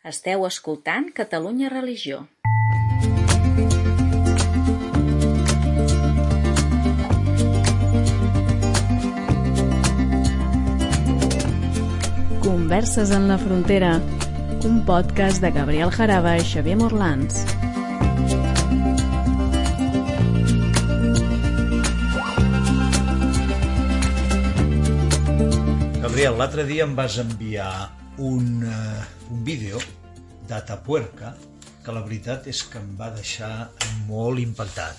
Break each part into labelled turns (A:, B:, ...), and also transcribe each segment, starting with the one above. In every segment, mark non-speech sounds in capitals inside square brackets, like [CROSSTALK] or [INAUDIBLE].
A: Esteu escoltant Catalunya Religió.
B: Converses en la frontera, un podcast de Gabriel Jaraba i Xavier Morlans.
C: Gabriel, l'altre dia em vas enviar un, uh, un vídeo d'Atapuerca que la veritat és que em va deixar molt impactat,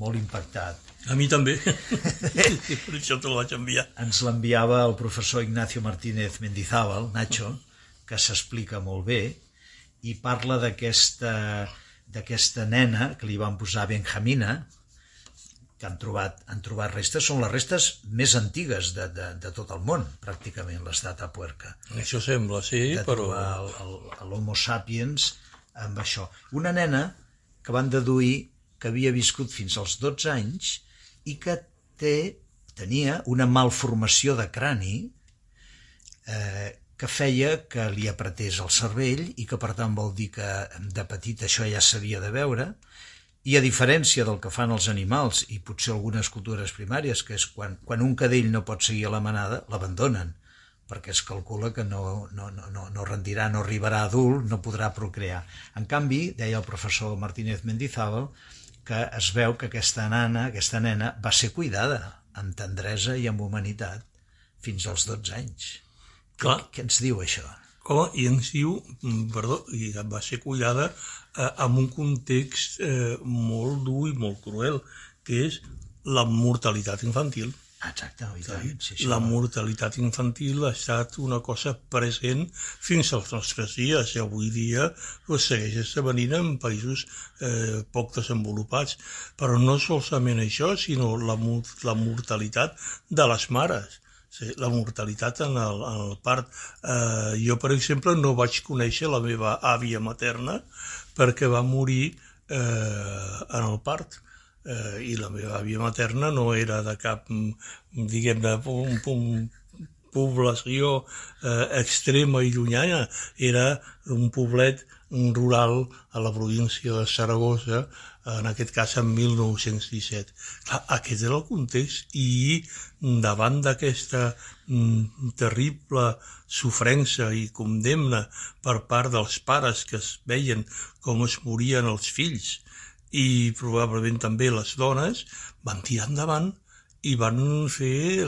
C: molt impactat.
D: A mi també. [LAUGHS] per això te la vaig enviar.
C: Ens l'enviava el professor Ignacio Martínez Mendizábal, Nacho, que s'explica molt bé, i parla d'aquesta d'aquesta nena que li van posar Benjamina, que han trobat, han trobat restes, són les restes més antigues de, de, de tot el món, pràcticament, l'estat a Puerca.
D: Això sembla, sí,
C: de
D: però...
C: l'Homo sapiens amb això. Una nena que van deduir que havia viscut fins als 12 anys i que té, tenia una malformació de crani eh, que feia que li apretés el cervell i que per tant vol dir que de petit això ja s'havia de veure i a diferència del que fan els animals i potser algunes cultures primàries, que és quan, quan un cadell no pot seguir a la manada, l'abandonen, perquè es calcula que no, no, no, no rendirà, no arribarà adult, no podrà procrear. En canvi, deia el professor Martínez Mendizábal, que es veu que aquesta nana, aquesta nena, va ser cuidada amb tendresa i amb humanitat fins als 12 anys.
D: Clar.
C: Què, què ens diu això?
D: I ens diu, perdó, i va ser cuidada eh, en un context eh, molt dur i molt cruel, que és la mortalitat infantil.
C: Exacte, i tant, sí,
D: sí, la mortalitat infantil ha estat una cosa present fins als nostres dies i avui dia pues, segueix esdevenint en països eh, poc desenvolupats. Però no solament això, sinó la, la mortalitat de les mares. Sí, la mortalitat en el, en el part. Eh, jo, per exemple, no vaig conèixer la meva àvia materna perquè va morir eh, en el part eh, i la meva àvia materna no era de cap, diguem-ne, un, un, població eh, extrema i llunyana, era un poblet rural a la província de Saragossa, en aquest cas en 1917. Clar, aquest era el context i davant d'aquesta mm, terrible sofrença i condemna per part dels pares que es veien com es morien els fills i probablement també les dones, van tirar endavant i van fer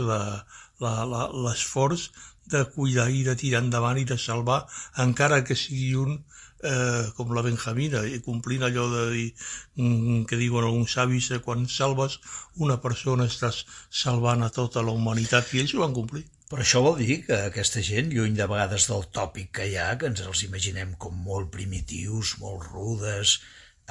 D: l'esforç de cuidar i de tirar endavant i de salvar, encara que sigui un eh, com la Benjamina, i complint allò de dir, mm, que diuen alguns savis, que quan salves una persona estàs salvant a tota la humanitat, i ells ho van complir.
C: Però això vol dir que aquesta gent, lluny de vegades del tòpic que hi ha, que ens els imaginem com molt primitius, molt rudes,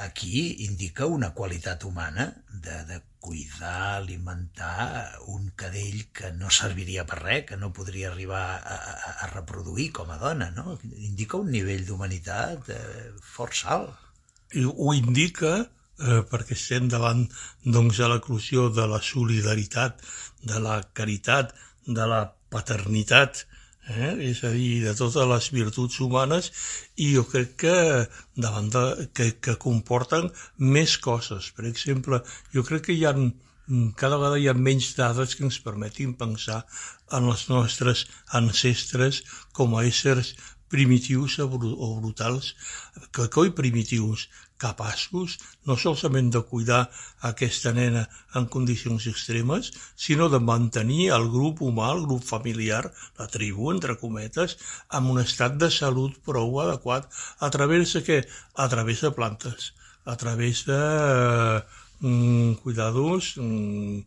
C: aquí indica una qualitat humana de, de cuidar, alimentar un cadell que no serviria per res, que no podria arribar a, a, a reproduir com a dona, no? Indica un nivell d'humanitat eh, força alt.
D: I ho indica eh, perquè estem davant doncs, de l'eclusió de la solidaritat, de la caritat, de la paternitat, eh? és a dir, de totes les virtuts humanes i jo crec que davant de, que, que comporten més coses. Per exemple, jo crec que hi ha cada vegada hi ha menys dades que ens permetin pensar en els nostres ancestres com a éssers primitius o brutals, que coi primitius, capaços no solament de cuidar aquesta nena en condicions extremes, sinó de mantenir el grup humà, el grup familiar, la tribu, entre cometes, amb un estat de salut prou adequat. A través de què? A través de plantes, a través de mm, cuidados mm,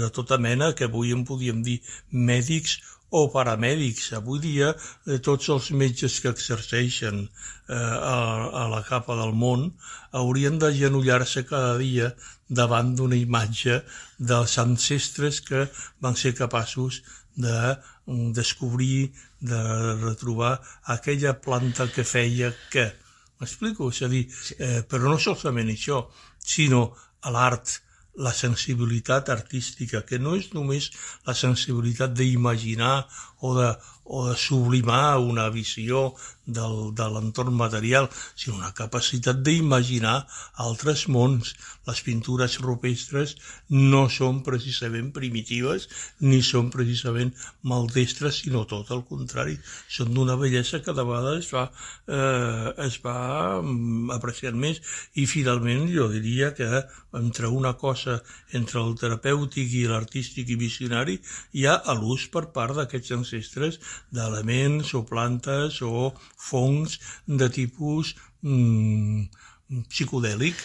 D: de tota mena que avui en podíem dir mèdics o paramèdics. Avui dia eh, tots els metges que exerceixen eh, a, a la capa del món haurien de genollar-se cada dia davant d'una imatge dels ancestres que van ser capaços de mm, descobrir, de retrobar aquella planta que feia que. M'explico? És a dir, eh, però no solament això, sinó l'art, la sensibilitat artística, que no és només la sensibilitat d'imaginar o, de, o sublimar una visió del, de l'entorn material, sinó una capacitat d'imaginar altres mons. Les pintures rupestres no són precisament primitives ni són precisament maldestres, sinó tot el contrari. Són d'una bellesa que de vegades es va, eh, es va mm, apreciant més i finalment jo diria que entre una cosa, entre el terapèutic i l'artístic i visionari, hi ha l'ús per part d'aquests ancestres d'elements o plantes o fongs de tipus mm, psicodèlic,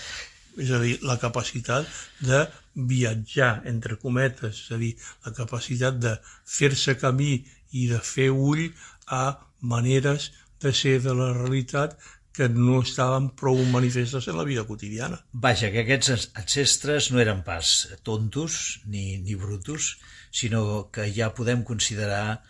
D: és a dir, la capacitat de viatjar, entre cometes, és a dir, la capacitat de fer-se camí i de fer ull a maneres de ser de la realitat que no estaven prou manifestes en la vida quotidiana.
C: Vaja, que aquests ancestres no eren pas tontos ni, ni brutos, sinó que ja podem considerar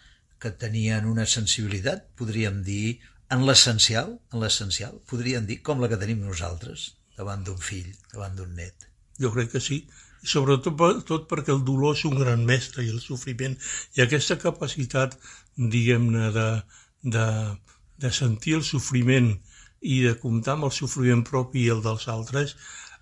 C: que tenien una sensibilitat, podríem dir, en l'essencial, en l'essencial, podríem dir, com la que tenim nosaltres davant d'un fill, davant d'un net.
D: Jo crec que sí, sobretot tot perquè el dolor és un gran mestre i el sofriment i aquesta capacitat, diguem-ne, de, de, de sentir el sofriment i de comptar amb el sofriment propi i el dels altres,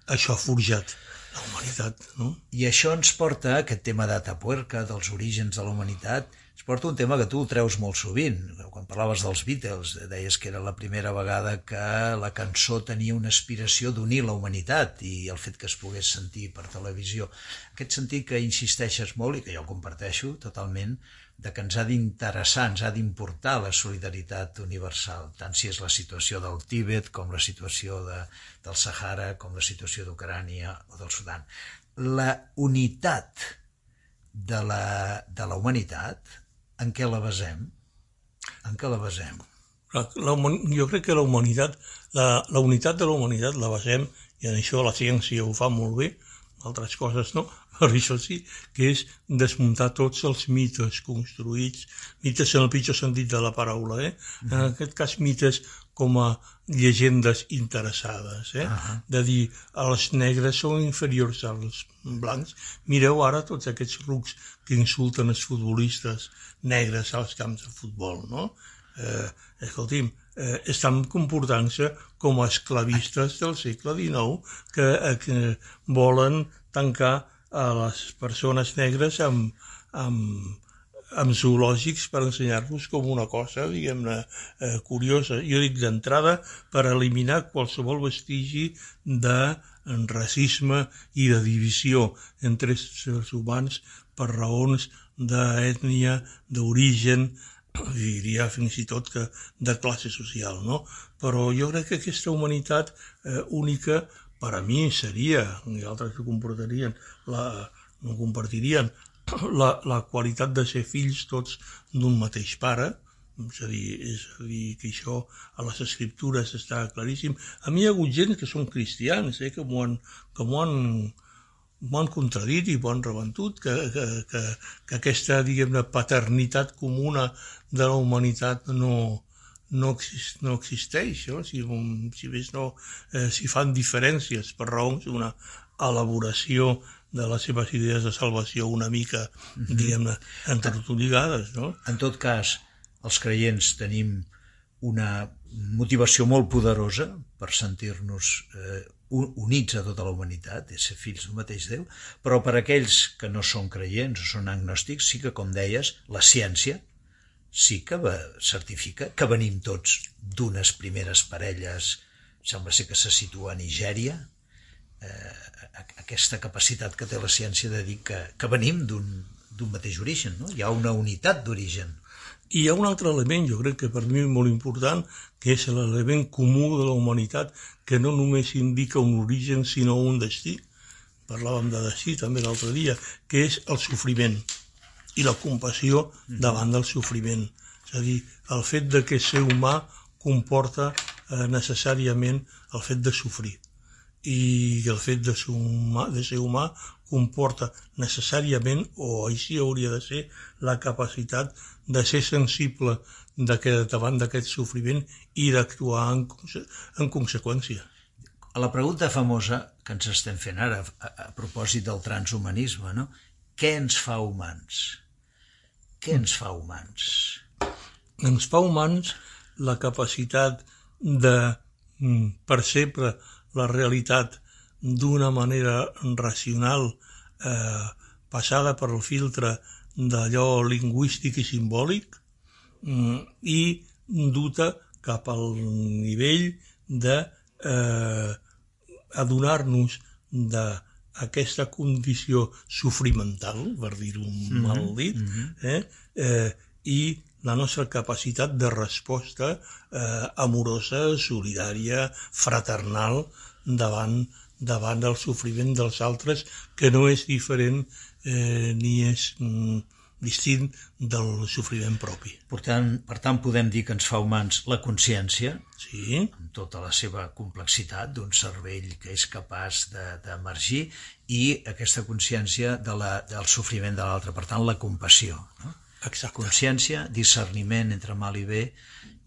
D: això ha forjat la humanitat, no?
C: I això ens porta a aquest tema d'Atapuerca, dels orígens de la humanitat, es porta un tema que tu treus molt sovint. Quan parlaves dels Beatles, deies que era la primera vegada que la cançó tenia una aspiració d'unir la humanitat i el fet que es pogués sentir per televisió. Aquest sentit que insisteixes molt i que jo comparteixo totalment, de que ens ha d'interessar, ens ha d'importar la solidaritat universal, tant si és la situació del Tíbet com la situació de, del Sahara, com la situació d'Ucrània o del Sudan. La unitat de la, de la humanitat en què la basem? En què la basem?
D: La, la, jo crec que la humanitat, la, la unitat de la humanitat la basem, i en això la ciència ho fa molt bé, altres coses no, [LAUGHS] però això sí, que és desmuntar tots els mites construïts, mites en el pitjor sentit de la paraula, eh? en aquest cas mites com a llegendes interessades, eh? Uh -huh. de dir els negres són inferiors als blancs. Mireu ara tots aquests rucs que insulten els futbolistes negres als camps de futbol, no? Eh, escolti'm, eh, estan comportant-se com a esclavistes del segle XIX que, eh, que volen tancar a les persones negres amb, amb, amb zoològics per ensenyar-los com una cosa, diguem-ne, eh, curiosa. Jo dic d'entrada per eliminar qualsevol vestigi de racisme i de divisió entre els humans per raons d'ètnia, d'origen, diria fins i tot que de classe social, no? Però jo crec que aquesta humanitat eh, única per a mi seria, i altres que comportarien, la, no compartirien, la, la qualitat de ser fills tots d'un mateix pare, és a, dir, és a dir, que això a les escriptures està claríssim. A mi hi ha hagut gent que són cristians, eh, que m'ho han, que han, han contradit i m'ho han rebentut, que, que, que, que aquesta, diguem-ne, paternitat comuna de la humanitat no, no, exist, no existeix, no? si, si més no, eh, si fan diferències per raons d'una elaboració de les seves idees de salvació una mica, mm -hmm. diguem-ne, entrelligades, no?
C: En tot cas, els creients tenim una motivació molt poderosa per sentir-nos eh, units a tota la humanitat, és ser fills d'un mateix Déu, però per aquells que no són creients o són agnòstics, sí que, com deies, la ciència sí que certifica que venim tots d'unes primeres parelles, sembla ser que se situa a Nigèria, eh, aquesta capacitat que té la ciència de dir que, que venim d'un mateix origen, no? hi ha una unitat d'origen.
D: I hi ha un altre element, jo crec que per mi molt important, que és l'element comú de la humanitat, que no només indica un origen, sinó un destí. Parlàvem de destí també l'altre dia, que és el sofriment i la compassió davant del sofriment. És a dir, el fet de que ser humà comporta eh, necessàriament el fet de sofrir i el fet de ser humà, de ser humà comporta necessàriament, o així hauria de ser, la capacitat de ser sensible de que, davant d'aquest sofriment i d'actuar en, en conseqüència.
C: A la pregunta famosa que ens estem fent ara, a, a propòsit del transhumanisme, no? què ens fa humans? Què ens fa humans?
D: ens fa humans la capacitat de mm, percebre la realitat d'una manera racional eh, passada per el filtre d'allò lingüístic i simbòlic mm, i duta cap al nivell de eh, adonar-nos d'aquesta condició sofrimental, per dir-ho mm -hmm. mal dit, mm -hmm. eh? Eh, i la nostra capacitat de resposta eh, amorosa, solidària, fraternal davant, davant del sofriment dels altres, que no és diferent eh, ni és mm, distint del sofriment propi.
C: Per tant, per tant, podem dir que ens fa humans la consciència,
D: sí.
C: amb tota la seva complexitat d'un cervell que és capaç d'emergir, de, i aquesta consciència de la, del sofriment de l'altre, per tant, la compassió. No?
D: Exacte.
C: Consciència, discerniment entre mal i bé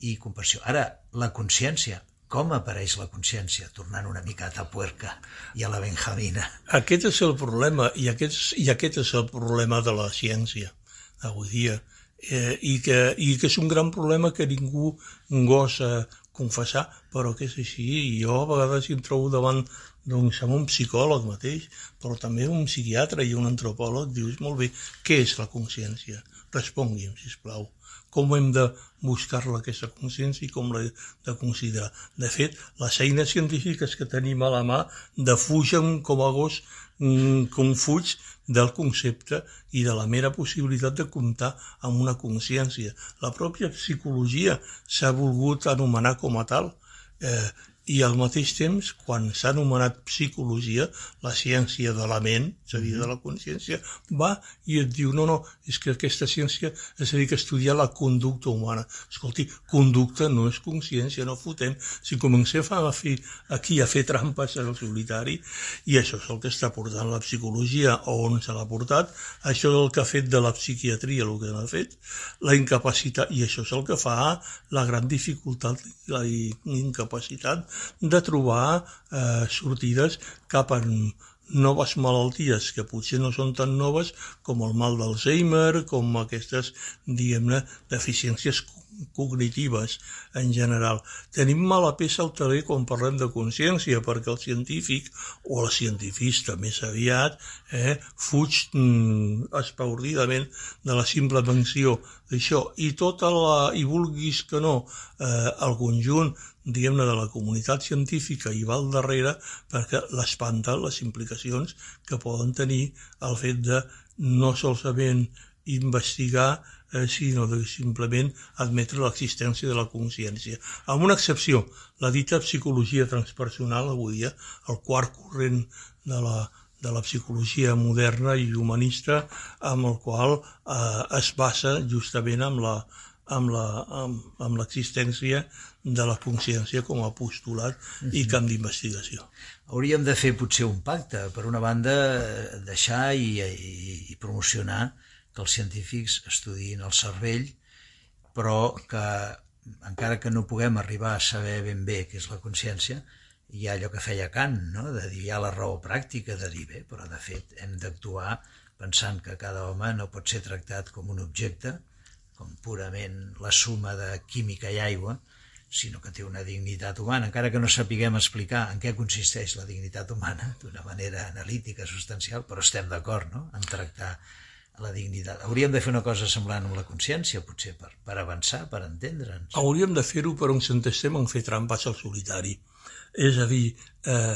C: i compassió. Ara, la consciència, com apareix la consciència, tornant una miqueta a Puerca i a la Benjamina.
D: Aquest és el problema, i aquest, i aquest és el problema de la ciència avui dia, eh, i, que, i que és un gran problema que ningú gosa confessar, però que és així. Jo a vegades em trobo davant doncs, amb un psicòleg mateix, però també un psiquiatre i un antropòleg, dius, molt bé, què és la consciència? Respongui'm, si plau. Com hem de buscar-la, aquesta consciència, i com l'he de considerar. De fet, les eines científiques que tenim a la mà defugen com a gos mm, com fuig del concepte i de la mera possibilitat de comptar amb una consciència. La pròpia psicologia s'ha volgut anomenar com a tal eh, i al mateix temps, quan s'ha anomenat psicologia, la ciència de la ment, és a dir, de la consciència, va i et diu, no, no, és que aquesta ciència es dedica a estudiar la conducta humana. Escolti, conducta no és consciència, no fotem. Si comencem a fer, aquí a fer trampes al solitari, i això és el que està portant la psicologia, o on se l'ha portat, això és el que ha fet de la psiquiatria, el que ha fet, la incapacitat, i això és el que fa la gran dificultat, la incapacitat de trobar eh, sortides cap a noves malalties que potser no són tan noves com el mal d'Alzheimer, com aquestes, diguem-ne, deficiències cognitives en general. Tenim mala peça al taler quan parlem de consciència, perquè el científic, o el cientifista més aviat, eh, fuig mm, espaordidament de la simple menció d'això. I tota la, i vulguis que no, eh, el conjunt diguem-ne, de la comunitat científica i va al darrere perquè l'espanta les implicacions que poden tenir el fet de no solament investigar eh, sinó de simplement admetre l'existència de la consciència. Amb una excepció, la dita psicologia transpersonal avui dia, el quart corrent de la, de la psicologia moderna i humanista amb el qual eh, es basa justament amb la, amb l'existència de la consciència com a postulat uh -huh. i camp d'investigació.
C: Hauríem de fer potser un pacte. Per una banda, deixar i, i, i promocionar que els científics estudiïn el cervell, però que encara que no puguem arribar a saber ben bé què és la consciència, hi ha allò que feia Kant, no? de dir hi ha la raó pràctica de dir bé, però de fet hem d'actuar pensant que cada home no pot ser tractat com un objecte, com purament la suma de química i aigua, sinó que té una dignitat humana, encara que no sapiguem explicar en què consisteix la dignitat humana d'una manera analítica, substancial, però estem d'acord no? en tractar la dignitat. Hauríem de fer una cosa semblant amb la consciència, potser, per, per avançar, per entendre'ns.
D: Hauríem de fer-ho, però ens entestem en fer trampes al solitari. És a dir, eh,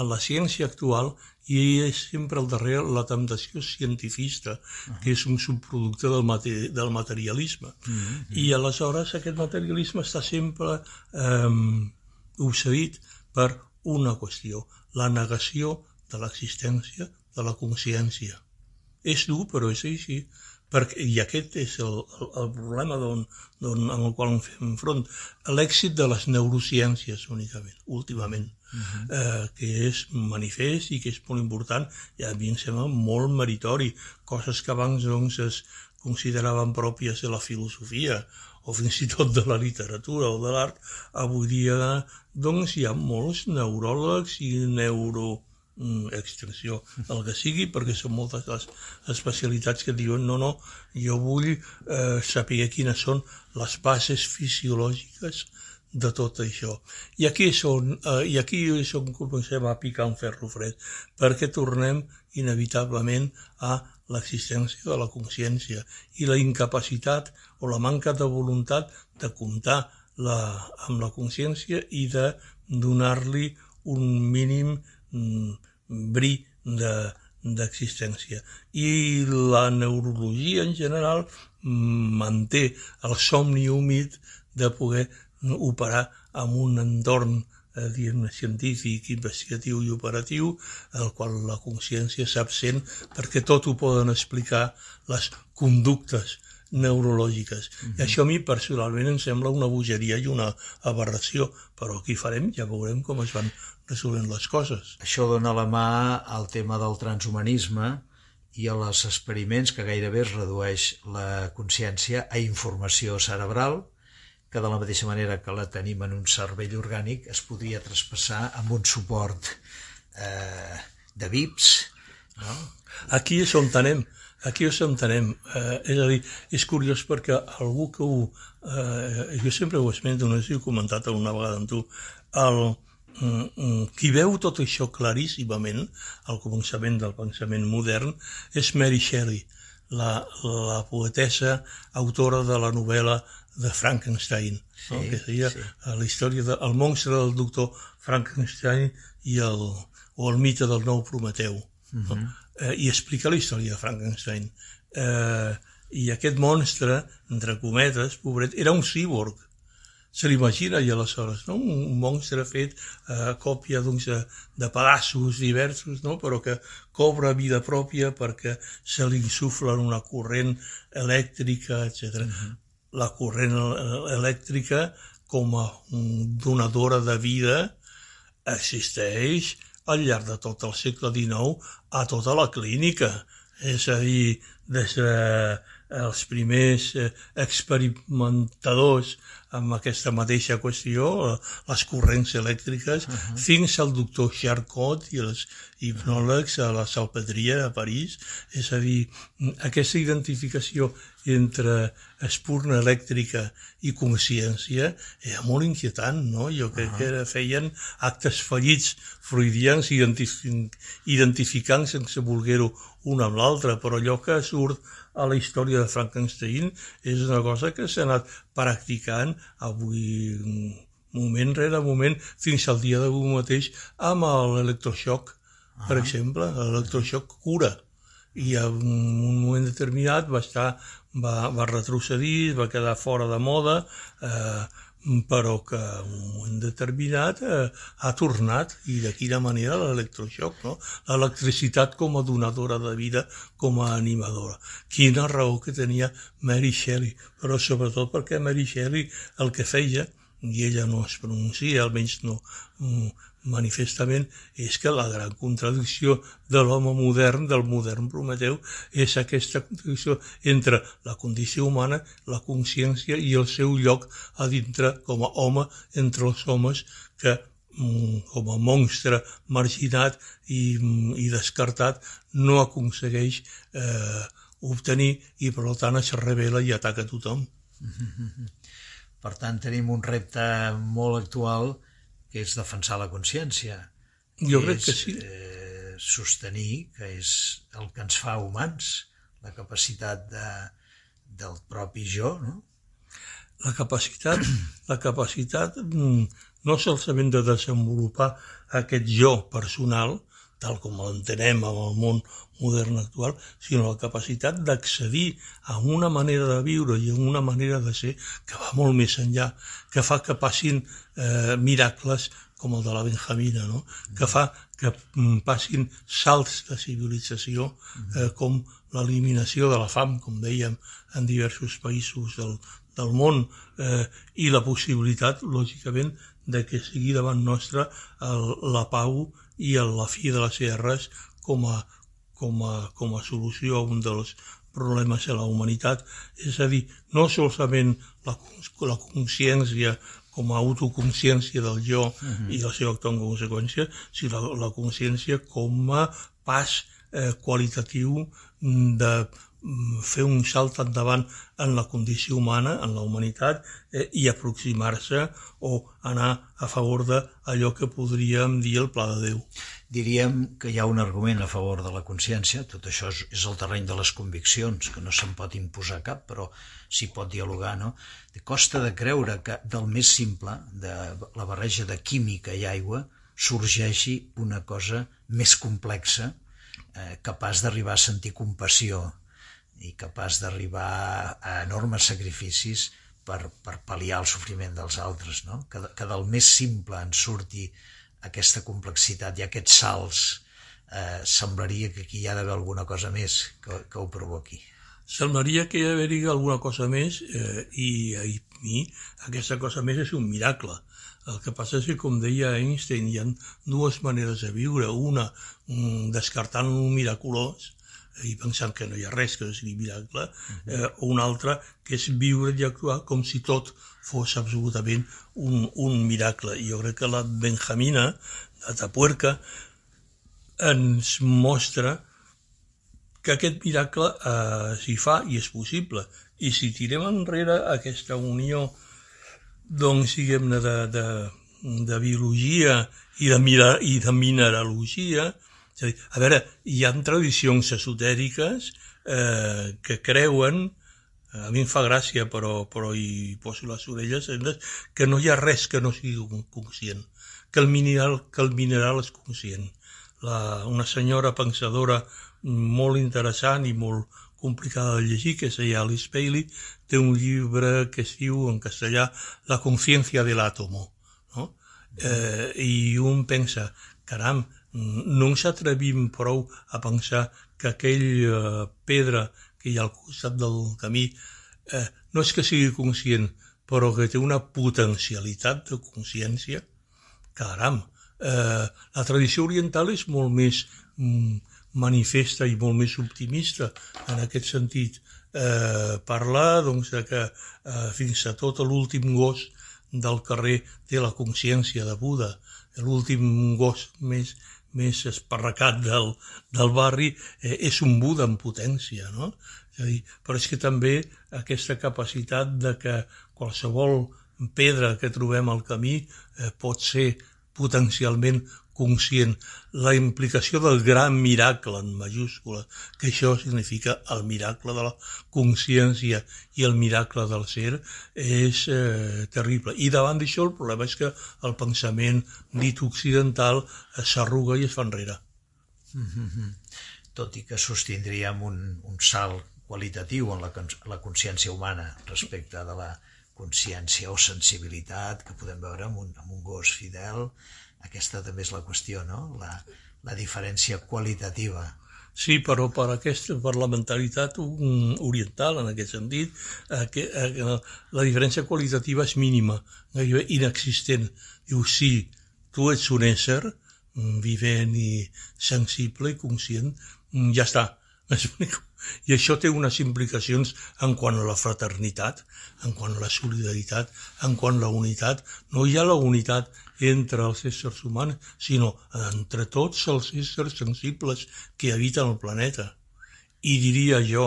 D: a la ciència actual i és sempre al darrere la temptació cientifista, uh -huh. que és un subproducte del, mate del materialisme. Uh -huh. I aleshores aquest materialisme està sempre eh, obsedit per una qüestió, la negació de l'existència de la consciència. És dur, però és així perquè, i aquest és el, el, el problema don, don, amb el qual em fem front, l'èxit de les neurociències únicament, últimament, uh -huh. eh, que és manifest i que és molt important i a mi em sembla molt meritori, coses que abans doncs, es consideraven pròpies de la filosofia o fins i tot de la literatura o de l'art, avui dia doncs, hi ha molts neuròlegs i neuro mm, extensió, el que sigui, perquè són moltes les especialitats que diuen no, no, jo vull eh, saber quines són les bases fisiològiques de tot això. I aquí és on, eh, i aquí és on comencem a picar un ferro fred, perquè tornem inevitablement a l'existència de la consciència i la incapacitat o la manca de voluntat de comptar la, amb la consciència i de donar-li un mínim bri de, d'existència. I la neurologia en general mm, manté el somni humit de poder operar en un entorn eh, diguem científic, investigatiu i operatiu, el qual la consciència és absent perquè tot ho poden explicar les conductes neurològiques. Mm -hmm. I això a mi personalment em sembla una bogeria i una aberració, però aquí farem, ja veurem com es van resolent les coses.
C: Això dona la mà al tema del transhumanisme i a les experiments que gairebé es redueix la consciència a informació cerebral, que de la mateixa manera que la tenim en un cervell orgànic es podria traspassar amb un suport eh, de VIPs. No?
D: Aquí és on anem, aquí és on anem. Eh, és a dir, és curiós perquè algú que ho... Eh, jo sempre ho esmento, no sé si ho he comentat alguna vegada amb tu, el, mm, mm, qui veu tot això claríssimament, al començament del pensament modern, és Mary Shelley, la, la poetessa autora de la novel·la de Frankenstein, sí, no? que seria sí. Eh, la història del de, monstre del doctor Frankenstein i el, o el mite del nou Prometeu. Uh -huh. no? Eh, I explica la història de Frankenstein. Eh, I aquest monstre, entre cometes, pobret, era un cíborg. Se l'imagina i aleshores, no? un monstre fet a eh, còpia doncs, de, de pedaços diversos, no? però que cobra vida pròpia perquè se li insufla una corrent elèctrica, etc. Uh -huh la corrent elèctrica com a donadora de vida existeix al llarg de tot el segle XIX a tota la clínica. És a dir, des dels primers eh, experimentadors amb aquesta mateixa qüestió, les corrents elèctriques, uh -huh. fins al doctor Charcot i els hipnòlegs a la Salpedria a París. És a dir, aquesta identificació entre espurna elèctrica i consciència era molt inquietant, no? Jo crec uh -huh. que era, feien actes fallits freudians identific identificant sense voler-ho un amb l'altre, però allò que surt a la història de Frankenstein és una cosa que s'ha anat practicant avui moment rere moment fins al dia d'avui mateix amb l'electroxoc, ah. per exemple, l'electroxoc cura i en un moment determinat va estar va, va retrocedir, va quedar fora de moda eh, però que en un moment determinat eh, ha tornat i de quina manera l'electroxoc, no? l'electricitat com a donadora de vida, com a animadora. Quina raó que tenia Mary Shelley, però sobretot perquè Mary Shelley el que feia, i ella no es pronuncia, almenys no, mm, manifestament és que la gran contradicció de l'home modern, del modern Prometeu, és aquesta contradicció entre la condició humana, la consciència i el seu lloc a dintre com a home entre els homes que mm, com a monstre marginat i, mm, i descartat no aconsegueix eh, obtenir i per tant es revela i ataca tothom. [LAUGHS]
C: Per tant tenim un repte molt actual que és defensar la consciència.
D: Jo crec és, que sí.
C: Eh, sostenir que és el que ens fa humans, la capacitat de, del propi jo, no?
D: La capacitat, la capacitat mm, no solament de desenvolupar aquest jo personal, tal com l'entenem en el món modern actual, sinó la capacitat d'accedir a una manera de viure i a una manera de ser que va molt més enllà, que fa que passin eh, miracles com el de la Benjamina, no? que fa que mm, passin salts de civilització eh, com l'eliminació de la fam, com dèiem, en diversos països del, del món eh, i la possibilitat, lògicament, de que sigui davant nostra el, la pau i a la fi de les serres com a, com a, com a solució a un dels problemes de la humanitat, és a dir, no solament la, la consciència com a autoconsciència del jo uh -huh. i seu actor en conseqüència, sinó la, la consciència com a pas eh, qualitatiu de fer un salt endavant en la condició humana, en la humanitat, eh, i aproximar-se o anar a favor d'allò que podríem dir el pla de Déu
C: diríem que hi ha un argument a favor de la consciència, tot això és, és el terreny de les conviccions, que no se'n pot imposar cap, però s'hi pot dialogar, no? Costa de creure que del més simple, de la barreja de química i aigua, sorgeixi una cosa més complexa, eh, capaç d'arribar a sentir compassió i capaç d'arribar a enormes sacrificis per, per pal·liar el sofriment dels altres, no? Que, que del més simple en surti aquesta complexitat i aquests salts eh, semblaria que aquí hi ha d'haver alguna cosa més que, que ho provoqui.
D: Semblaria que hi ha d'haver alguna cosa més eh, i, i, i aquesta cosa més és un miracle. El que passa és que, com deia Einstein, hi ha dues maneres de viure. Una, mm, descartant un miraculós, i pensant que no hi ha res que no sigui miracle, eh, o una altra, que és viure i actuar com si tot fos absolutament un, un miracle. I jo crec que la Benjamina de Tapuerca ens mostra que aquest miracle eh, s'hi fa i és possible. I si tirem enrere aquesta unió, doncs, diguem-ne, de, de, de biologia i de, mira, i de mineralogia, és a, dir, a veure, hi ha tradicions esotèriques eh, que creuen a mi em fa gràcia, però, però hi poso les orelles, que no hi ha res que no sigui conscient, que el mineral, que el mineral és conscient. La, una senyora pensadora molt interessant i molt complicada de llegir, que deia Alice Bailey, té un llibre que es diu en castellà La consciència de l'àtomo. No? Eh, I un pensa, caram, no ens atrevim prou a pensar que aquell eh, pedra que hi ha al costat del camí, eh, no és que sigui conscient, però que té una potencialitat de consciència, caram, eh, la tradició oriental és molt més mm, manifesta i molt més optimista en aquest sentit. Eh, parlar doncs, de que eh, fins a tot l'últim gos del carrer té la consciència de Buda, l'últim gos més, més esparracat del, del barri eh, és un Buda en potència, no? És a dir, però és que també aquesta capacitat de que qualsevol pedra que trobem al camí eh, pot ser potencialment conscient. La implicació del gran miracle en majúscula, que això significa el miracle de la consciència i el miracle del ser, és eh, terrible. I davant d'això el problema és que el pensament dit occidental s'arruga i es fa enrere.
C: Mm -hmm. Tot i que sostindríem un, un salt qualitatiu en la, la consciència humana respecte de la consciència o sensibilitat que podem veure amb un, amb un gos fidel, aquesta també és la qüestió, no? La, la diferència qualitativa.
D: Sí, però per, aquesta, per la mentalitat oriental, en aquest sentit, eh, que, eh, la diferència qualitativa és mínima, gairebé inexistent. Diu, sí, tu ets un ésser mm, vivent i sensible i conscient, mm, ja està, i això té unes implicacions en quant a la fraternitat, en quant a la solidaritat, en quant a la unitat. No hi ha la unitat entre els éssers humans, sinó entre tots els éssers sensibles que habiten el planeta. I diria jo,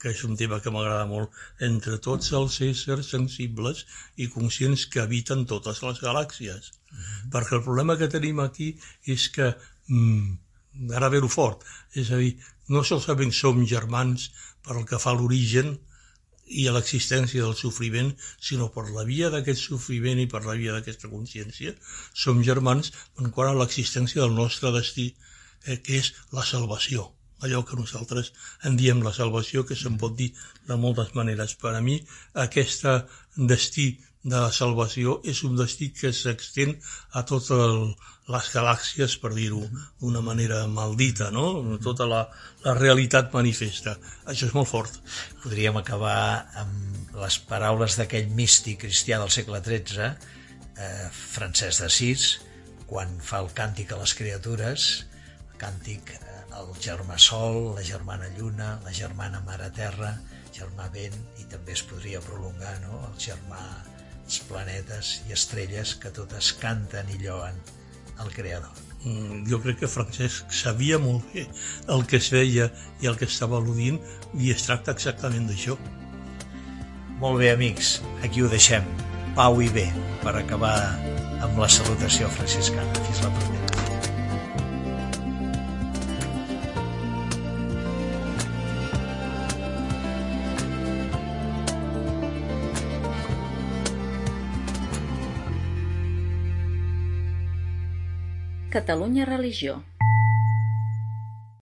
D: que és un tema que m'agrada molt, entre tots els éssers sensibles i conscients que habiten totes les galàxies. Mm -hmm. Perquè el problema que tenim aquí és que, mm, ara ve fort, és a dir, no solament som germans per que fa a l'origen i a l'existència del sofriment, sinó per la via d'aquest sofriment i per la via d'aquesta consciència, som germans en quant a l'existència del nostre destí, eh, que és la salvació allò que nosaltres en diem la salvació, que se'n pot dir de moltes maneres. Per a mi, aquest destí de la salvació és un destí que s'extén a totes les galàxies, per dir-ho d'una manera maldita, no? Tota la, la realitat manifesta. Això és molt fort.
C: Podríem acabar amb les paraules d'aquell místic cristià del segle XIII, eh, Francesc d'Assís, quan fa el càntic a les criatures, el càntic eh, el germà Sol, la germana Lluna, la germana Mare Terra, germà Vent, i també es podria prolongar no? el germà els planetes i estrelles que totes canten i lloen el Creador.
D: Mm, jo crec que Francesc sabia molt bé el que es veia i el que estava al·ludint i es tracta exactament d'això.
C: Molt bé, amics, aquí ho deixem. Pau i bé, per acabar amb la salutació franciscana. Fins la propera.
A: Catalunya Religió